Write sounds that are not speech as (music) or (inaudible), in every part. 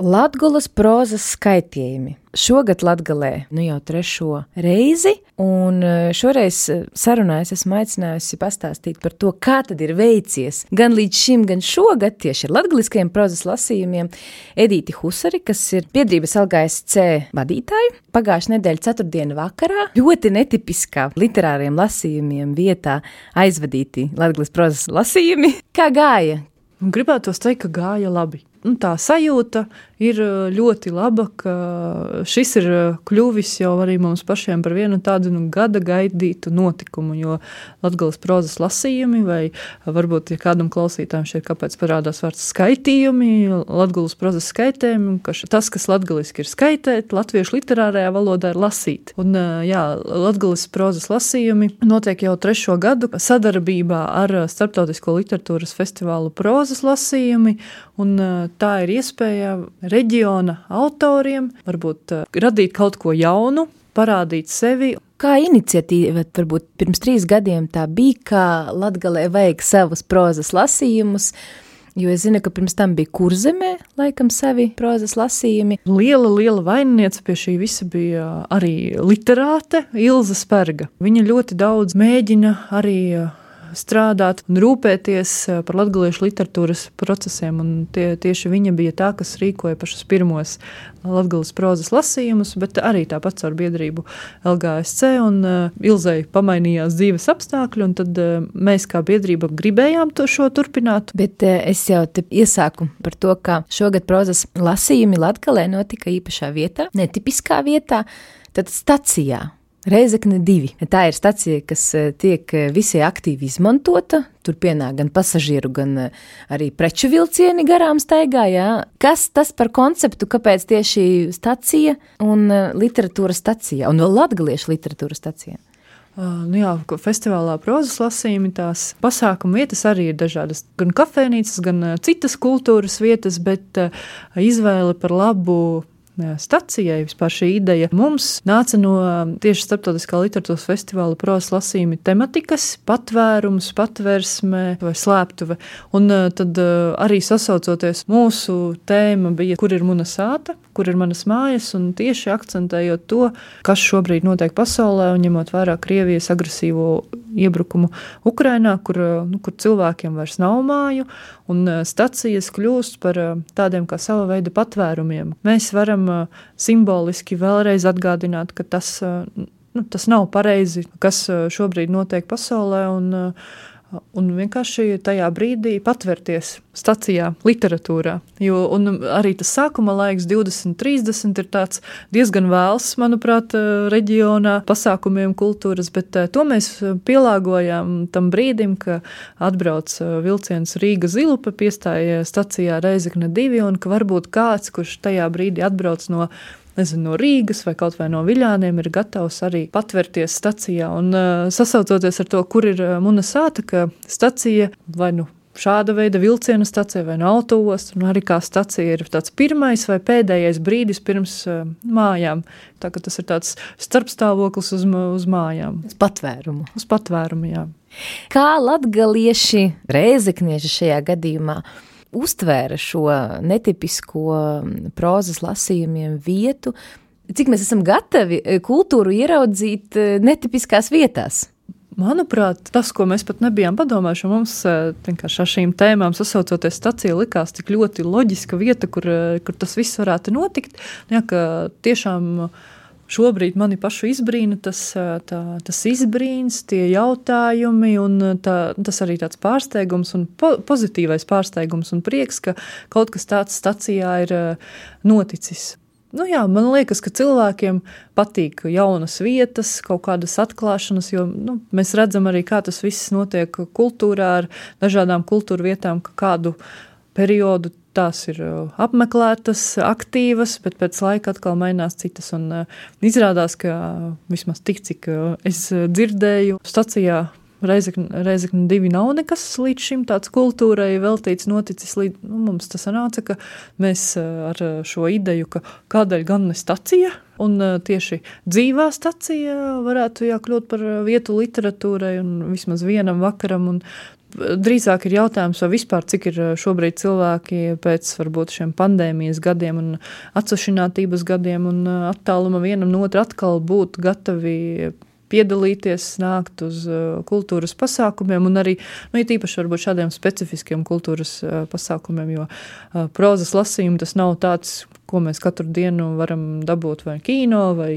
Latgulas prozas skaitījumi. Šogad Latgalē nu jau trešo reizi, un e, šoreiz e, sarunā es esmu aicinājusi pastāstīt par to, kā tad ir veicies gan līdz šim, gan šogad tieši ar latgaliskajiem prozas lasījumiem Edīti Husari, kas ir biedrības LGSC vadītāja. Pagājušā nedēļa ceturtdiena vakarā ļoti netipiskā literāriem lasījumiem vietā aizvadīti latgalis prozas lasījumi. Kā gāja? Gribētu teikt, ka gāja labi nu, tā sajūta ir ļoti laba, ka šis ir kļuvis jau arī mums pašiem par vienu tādu nu, gada gaidītu notikumu. Jo Latvijas prozas lasījumi, vai varbūt ja kādam klausītājam šeit kāpēc parādās vārds skaitījumi, Latvijas prozas skaitējumi, ka tas, kas latgaliski ir skaitēt, latviešu literārajā valodā ir lasīt. Un, jā, Latvijas prozas lasījumi notiek jau trešo gadu sadarbībā ar Startautisko literatūras festivālu prozas lasījumi. Un, tā ir iespēja reģiona autoriem varbūt uh, radīt kaut ko jaunu, parādīt sevi. Kā iniciatīva, varbūt pirms trīs gadiem tā bija, kā Latgalē vajag savus prozas lasījumus, Jo es zinu, ka pirms tam bija kurzemē, laikam, savi prozas lasījumi. Liela, liela vaininiece pie šī visa bija arī literāte Ilza Spērga. Viņa ļoti daudz mēģina arī strādāt un rūpēties eh, par latviešu literatūras procesiem. Tie, tieši viņa bija tā, kas rīkoja pašus pirmos latviešu prozas lasījumus, bet arī tāpat caur biedrību LGSC. Un uh, Ilzai pamainījās dzīves apstākļi, un tad uh, mēs kā biedrība gribējām to šo turpināt. Bet uh, es jau te iesāku par to, ka šogad prozas lasījumi Latgalē notika īpašā vietā, netipiskā vietā, tad stacijā. Reizekne divi. Tā ir stacija, kas eh, tiek eh, visai aktīvi izmantota. Tur pienāk gan pasažieru, gan eh, arī preču vilcieni garām staigā. Jā. Kas tas par konceptu, kāpēc tieši stacija un literatūras stacija, un vēl latgaliešu literatūras stacija? Nu jā, festivālā prozas lasījumi, tās pasākuma vietas arī ir dažādas. Gan kafejnīcas, gan citas kultūras vietas, bet izvēle par labu stacijai vispār šī ideja mums nāca no tieši starptautiskā literatūras festivāla prozas lasījuma tematikas, patvērums, patvērsme vai slēptuve. Un tad arī sasaucoties mūsu tēma bija, kur ir muna sāta, kur ir manas mājas, un tieši akcentējot to, kas šobrīd notiek pasaulē, un ņemot vērā Krievijas agresīvo iebrukumu Ukrainā, kur, nu, kur cilvēkiem vairs nav māju, un stacijas kļūst par tādiem kā sava veida patvērumiem. Mēs varam simboliski vēlreiz atgādināt, ka tas, nu, tas nav pareizi, kas šobrīd notiek pasaulē, un un vienkārši tajā brīdī patvērties stacijā, literatūrā. Jo arī tas sākuma laiks, 20, 30, ir diezgan vēls, manuprāt, reģionā, pasākumiem, kultūras, bet eh, to mēs pielāgojām tam brīdim, ka atbrauc eh, vilciens Rīga Zilupa, piestāja stacijā Reizekne 2, un ka varbūt kāds, kurš tajā brīdī atbrauc no nezinu, no Rīgas vai kaut vai no Viļāniem, ir gatavs arī patvērties stacijā. Un uh, sasaucoties ar to, kur ir uh, Muna sāta, ka stacija vai nu šāda veida vilciena stacija vai no autostas, un arī kā stacija ir tāds pirmais vai pēdējais brīdis pirms uh, mājām. Tā, tas ir tāds starpstāvoklis uz, uz mājām. Uz patvērumu. Uz patvērumu, jā. Kā latgalieši, reizeknieši šajā gadījumā uztvēra šo netipisko prozas lasījumiem vietu, cik mēs esam gatavi e, kultūru ieraudzīt e, netipiskās vietās. Manuprāt, tas, ko mēs pat nebijām padomājuši, mums e, vienkārši ar šīm tēmām sasaucoties stacija, likās tik ļoti loģiska vieta, kur, kur tas viss varētu notikt. Jā, ka tiešām uh, šobrīd mani pašu izbrīna tas, tā, tas izbrīns, tie jautājumi, un tā, tas arī tāds pārsteigums un po, pozitīvais pārsteigums un prieks, ka kaut kas tāds stacijā ir noticis. Nu jā, man liekas, ka cilvēkiem patīk jaunas vietas, kaut kādas atklāšanas, jo nu, mēs redzam arī, kā tas viss notiek kultūrā ar dažādām kultūra vietām, ka kādu periodu tās ir uh, apmeklētas, aktīvas, bet pēc laika atkal mainās citas. Un, uh, izrādās, ka vismaz tik, cik uh, es dzirdēju, stacijā Reizekne divi nav nekas līdz šim tāds kultūrai veltīts noticis. Līdz, nu, mums tas sanāca, ka mēs ar šo ideju, ka kādēļ gan ne stacija, un tieši dzīvā stacija varētu jā, kļūt par vietu literatūrai un vismaz vienam vakaram, un drīzāk ir jautājums, vai vispār cik ir šobrīd cilvēki pēc varbūt šiem pandēmijas gadiem un atsašinātības gadiem un attāluma vienam no otra atkal būt gatavi piedalīties, nākt uz uh, kultūras pasākumiem, un arī nu, īpaši varbūt šādiem specifiskiem kultūras uh, pasākumiem, jo uh, prozas lasījumi tas nav tāds, ko mēs katru dienu varam dabūt vai kino vai,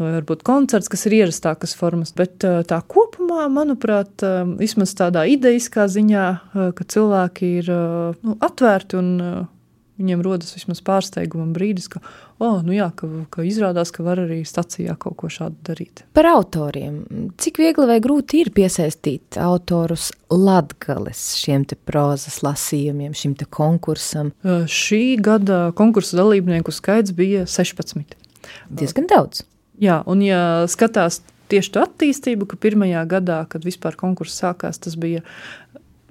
vai varbūt koncerts, kas ir ierastākas formas, bet tā kopumā, manuprāt, vismaz tādā ideiskā ziņā, ka cilvēki ir nu, atvērti un Viņiem rodas vismaz pārsteiguma brīdis, ka, oh, nu jā, ka, ka izrādās, ka var arī stacijā kaut ko šādu darīt. Par autoriem. Cik viegli vai grūti ir piesaistīt autorus latgales šiem te prozas lasījumiem, šim te konkursam? Šī gada konkursu dalībnieku skaits bija 16. Diezgan daudz. Jā, un ja skatās tieši to attīstību, ka pirmajā gadā, kad vispār konkurss sākās, tas bija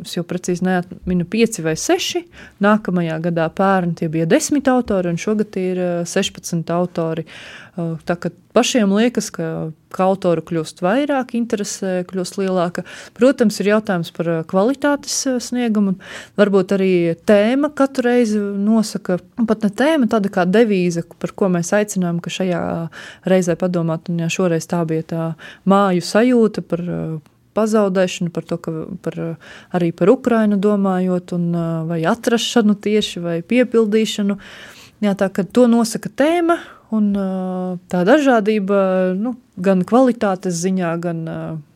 es jau precīzi neatminu, pieci vai seši. Nākamajā gadā pērn tie bija desmit autori, un šogad ir 16 eh, autori. Eh, tā kā pašiem liekas, ka, ka autoru kļūst vairāk, interese kļūst lielāka. Protams, ir jautājums par eh, kvalitātes sniegumu. Varbūt arī tēma katru reizi nosaka, pat ne tēma, tāda kā devīze, par ko mēs aicinām, ka šajā reizē padomāt, un ja šoreiz tā bija tā māju sajūta par pazaudēšanu, par to, ka par, arī par Ukrainu domājot, un, vai atrašanu tieši, vai piepildīšanu. Jā, tā kā to nosaka tēma, un tā dažādība nu, gan kvalitātes ziņā, gan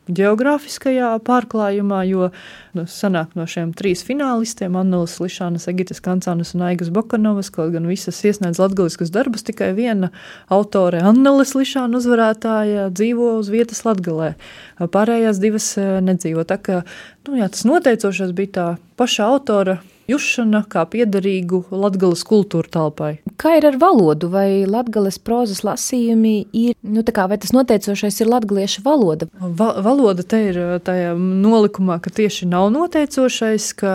geogrāfiskajā pārklājumā, jo nu, sanāk no šiem trīs finālistiem - Annelis Lišānas, Egitas Kancānas un Aigas Bokanovas, kaut gan visas iesniedz latgaliskus darbus, tikai viena autore Annelis Lišāna uzvarētāja dzīvo uz vietas Latgalē. Pārējās divas eh, nedzīvo. Tā kā nu, jā, tas noteicošais bija tā paša autora jušana kā piederīgu latgales kultūra telpai. Kā ir ar valodu? Vai latgales prozas lasījumi ir, nu kā, vai tas noteicošais ir latgaliešu valoda? Va valoda te ir tajā nolikumā, ka tieši nav noteicošais, ka,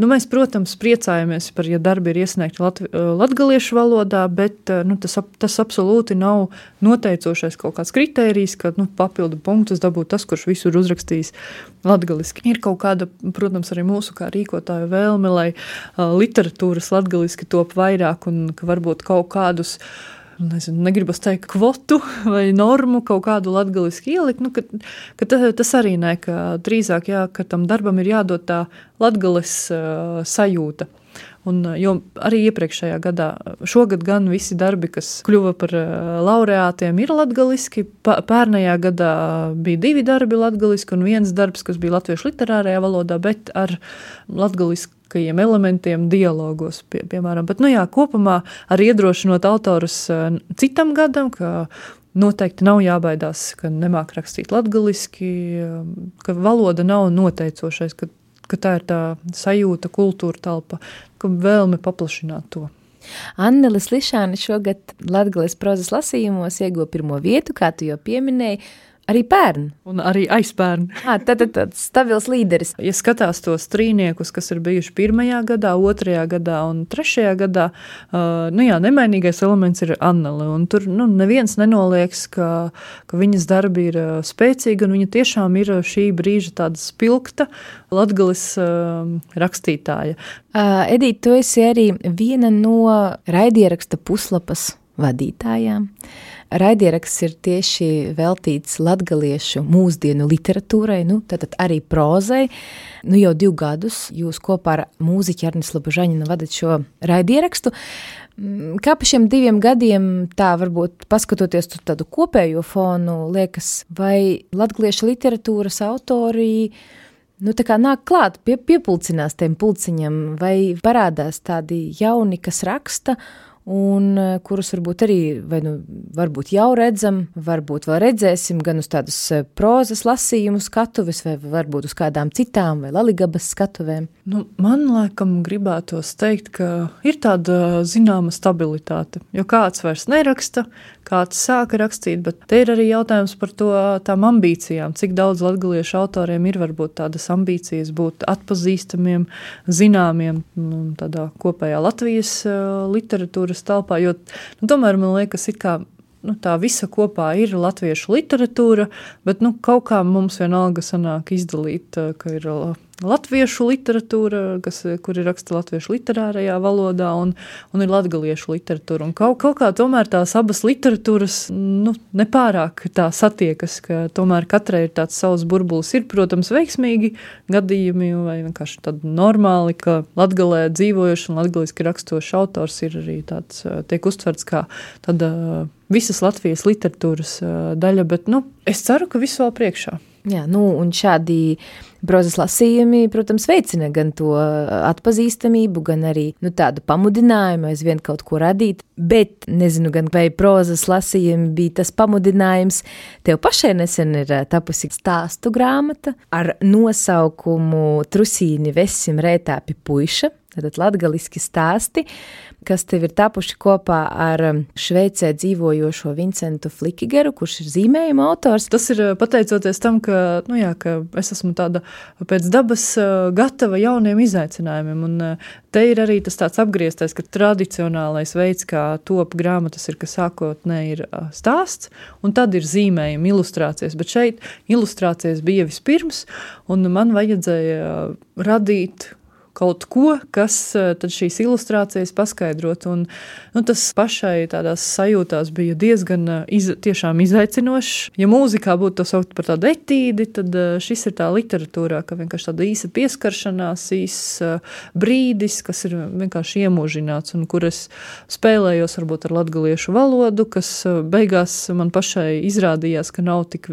nu mēs, protams, priecājamies par, ja darbi ir iesniegti lat latgaliešu valodā, bet, nu, tas, tas absolūti nav noteicošais kaut kāds kritērijs, ka, nu, papildu punktus dabūt tas, kurš visur uzrakstījis latgaliski. Ir kaut kāda, protams, arī mūsu kā rīkotāju vēlme, lai uh, literatūras latgaliski top vairāk un ka varbūt kaut kādus nezinu, negribu teikt, kvotu (laughs) vai normu kaut kādu latviešu ielikt, nu, ka, ka tas arī nē, ka drīzāk jā, ka tam darbam ir jādod tā latviešu uh, sajūta. Un, jo arī iepriekšējā gadā, šogad gan visi darbi, kas kļuva par laureātiem, ir latgaliski. Pērnajā gadā bija divi darbi latgaliski un viens darbs, kas bija latviešu literārajā valodā, bet ar latgaliskajiem elementiem dialogos, pie, piemēram. Bet, nu jā, kopumā arī iedrošinot autorus citam gadam, ka Noteikti nav jābaidās, ka nemāk rakstīt latviešu, ka valoda nav noteicošais, ka ka tā ir tā sajūta, kultūra telpa, ka vēlme paplašināt to. Annelis Lišāne šogad Latvijas prozas lasījumos ieguva pirmo vietu, kā tu jau pieminēji. Arī pērn. Un arī aizpērn. (laughs) À, tad ir tāds stabils līderis. Ja skatās tos trīniekus, kas ir bijuši pirmajā gadā, otrajā gadā un trešajā gadā, uh, nu jā, nemainīgais elements ir Annele. Un tur nu, neviens nenolieks, ka, ka viņas darbi ir uh, spēcīgi un viņa tiešām ir šī brīža tāda spilgta latgalis uh, rakstītāja. Uh, Edita, tu esi arī viena no raidieraksta puslapas vadītājām. Raidieraksts ir tieši veltīts latgaliešu mūsdienu literatūrai, nu, tātad arī prozai. Nu, jau divu gadus jūs kopā ar mūziķi Arnis Labužaņinu vadat šo raidierakstu. Mm, kā pa šiem diviem gadiem, tā varbūt paskatoties uz tādu kopējo fonu, liekas, vai latgaliešu literatūras autori nu, nāk klāt, pie, piepulcinās tiem pulciņam, vai parādās tādi jauni, kas raksta, un eh, kurus varbūt arī nu, varbūt jau redzam, varbūt vēl redzēsim gan uz tādas eh, prozas lasījumu skatuves, vai varbūt uz kādām citām vai laligabas skatuvēm. Nu, man laikam gribētos teikt, ka ir tāda zināma stabilitāte, jo kāds vairs neraksta, kāds sāka rakstīt, bet te ir arī jautājums par to tām ambīcijām, cik daudz latgaliešu autoriem ir varbūt tādas ambīcijas būt atpazīstamiem, zināmiem nu, tādā kopējā Latvijas eh, literatūras telpā, jo nu, tomēr man liekas, kā nu, tā visa kopā ir latviešu literatūra, bet nu, kaut kā mums vienalga sanāk izdalīt, ka ir latviešu literatūra, kas, kur ir raksta latviešu literārajā valodā, un, un ir latgaliešu literatūra. Un kaut, kaut kā tomēr tās abas literatūras nu, nepārāk tā satiekas, ka tomēr katrai ir tāds savs burbulis. Ir, protams, veiksmīgi gadījumi vai vienkārši tādi normāli, ka latgalē dzīvojošs un latgaliski rakstošs autors ir arī tāds, tiek uztverts kā tāda visas Latvijas literatūras daļa, bet nu, es ceru, ka viss vēl priekšā. Jā, nu, un šādi prozas lasījumi, protams, veicina gan to atpazīstamību, gan arī nu, tādu pamudinājumu aizvien kaut ko radīt. Bet nezinu, gan vai prozas lasījumi bija tas pamudinājums. Tev pašai nesen ir tapusi stāstu grāmata ar nosaukumu Trusīni Vesim Rētāpi Puiša. Tad latgaliski stāsti, kas tev ir tapuši kopā ar um, Šveicē dzīvojošo Vincentu Flikigeru, kurš ir zīmējuma autors. Tas ir uh, pateicoties tam, ka, nu jā, ka es esmu tāda pēc dabas uh, gatava jauniem izaicinājumiem, un uh, te ir arī tas tāds apgrieztais, ka tradicionālais veids, kā top grāmatas ir, ka sākotnē ir stāsts, un tad ir zīmējumi, ilustrācijas, bet šeit ilustrācijas bija vispirms, un man vajadzēja radīt kaut ko, kas eh, šīs ilustrācijas paskaidrot. Un, nu, tas pašai tādās sajūtās bija diezgan eh, iz, izaicinošs. Ja mūzikā būtu to saukt par tādu etīdi, tad eh, šis ir tā literatūrā, ka vienkārši tāda īsa pieskaršanās, īss brīdis, kas ir vienkārši iemūžināts un kur es spēlējos varbūt ar latgaliešu valodu, kas beigās man pašai izrādījās, ka nav tik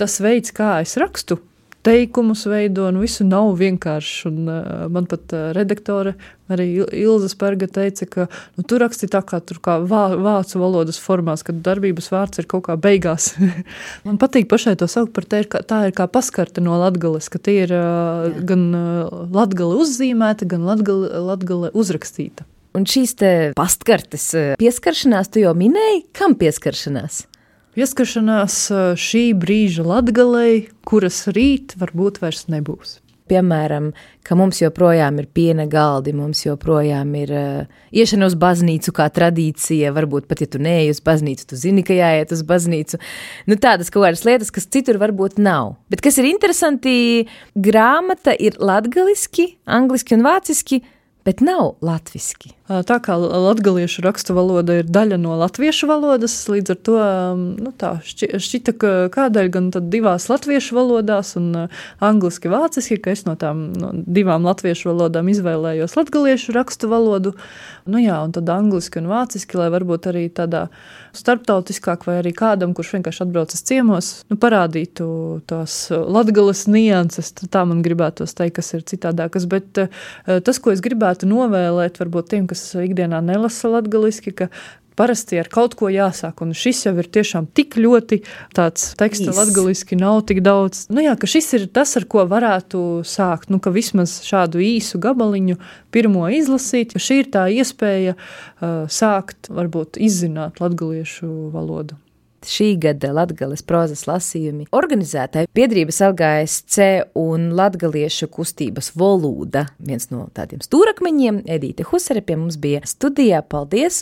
tas veids, kā es rakstu teikumus veido, nu visu nav vienkārši. Un, uh, man pat uh, redaktore arī Ilza Spērga teica, ka nu, tu raksti tā kā, kā vā, vācu valodas formās, kad darbības vārds ir kaut kā beigās. (laughs) man patīk pašai to saukt par te, kā, tā ir kā paskarte no latgales, ka tie ir uh, Jā. gan uh, latgale uzzīmēta, gan latgale, latgale uzrakstīta. Un šīs te pastkartes pieskaršanās, tu jau minēji, kam pieskaršanās? Pieskaršanās šī brīža latgalei, kuras rīt varbūt vairs nebūs. Piemēram, ka mums joprojām ir piena galdi, mums joprojām ir uh, iešana uz baznīcu kā tradīcija. Varbūt pat, ja tu neej uz baznīcu, tu zini, ka jāiet uz baznīcu. Nu, tādas kaut kādas lietas, kas citur varbūt nav. Bet kas ir interesanti, grāmata ir latgaliski, angliski un vāciski, bet nav latviski. Tā kā latviešu rakstu valoda ir daļa no latviešu valodas, līdz ar to nu, šķita, ka kādēļ gan divās latviešu valodās un angliski, vāciski, ka es no tām no divām latviešu valodām izvēlējos latviešu rakstu valodu, nu jā, un tad angliski un vāciski, lai varbūt arī tādā starptautiskāk vai arī kādam, kurš vienkārši atbraucas ciemos, nu, parādītu tās latgales nianses, tā man gribētos teikt, kas ir citādākas, bet tas, ko es gribētu novēlēt, varbūt tiem, kas ikdienā nelasa latgaliski, ka parasti ar kaut ko jāsāk, un šis jau ir tiešām tik ļoti tāds teksta latgaliski nav tik daudz. Nu jā, ka šis ir tas, ar ko varētu sākt, nu ka vismaz šādu īsu gabaliņu pirmo izlasīt, jo šī ir tā iespēja uh, sākt varbūt izzināt latgaliešu valodu šī gada Latvijas prozas lasījumi organizētāji biedrības LGSC un Latviešu kustības volūda. Viens no tādiem stūrakmeņiem, Edīte Husere, pie mums bija studijā. Paldies!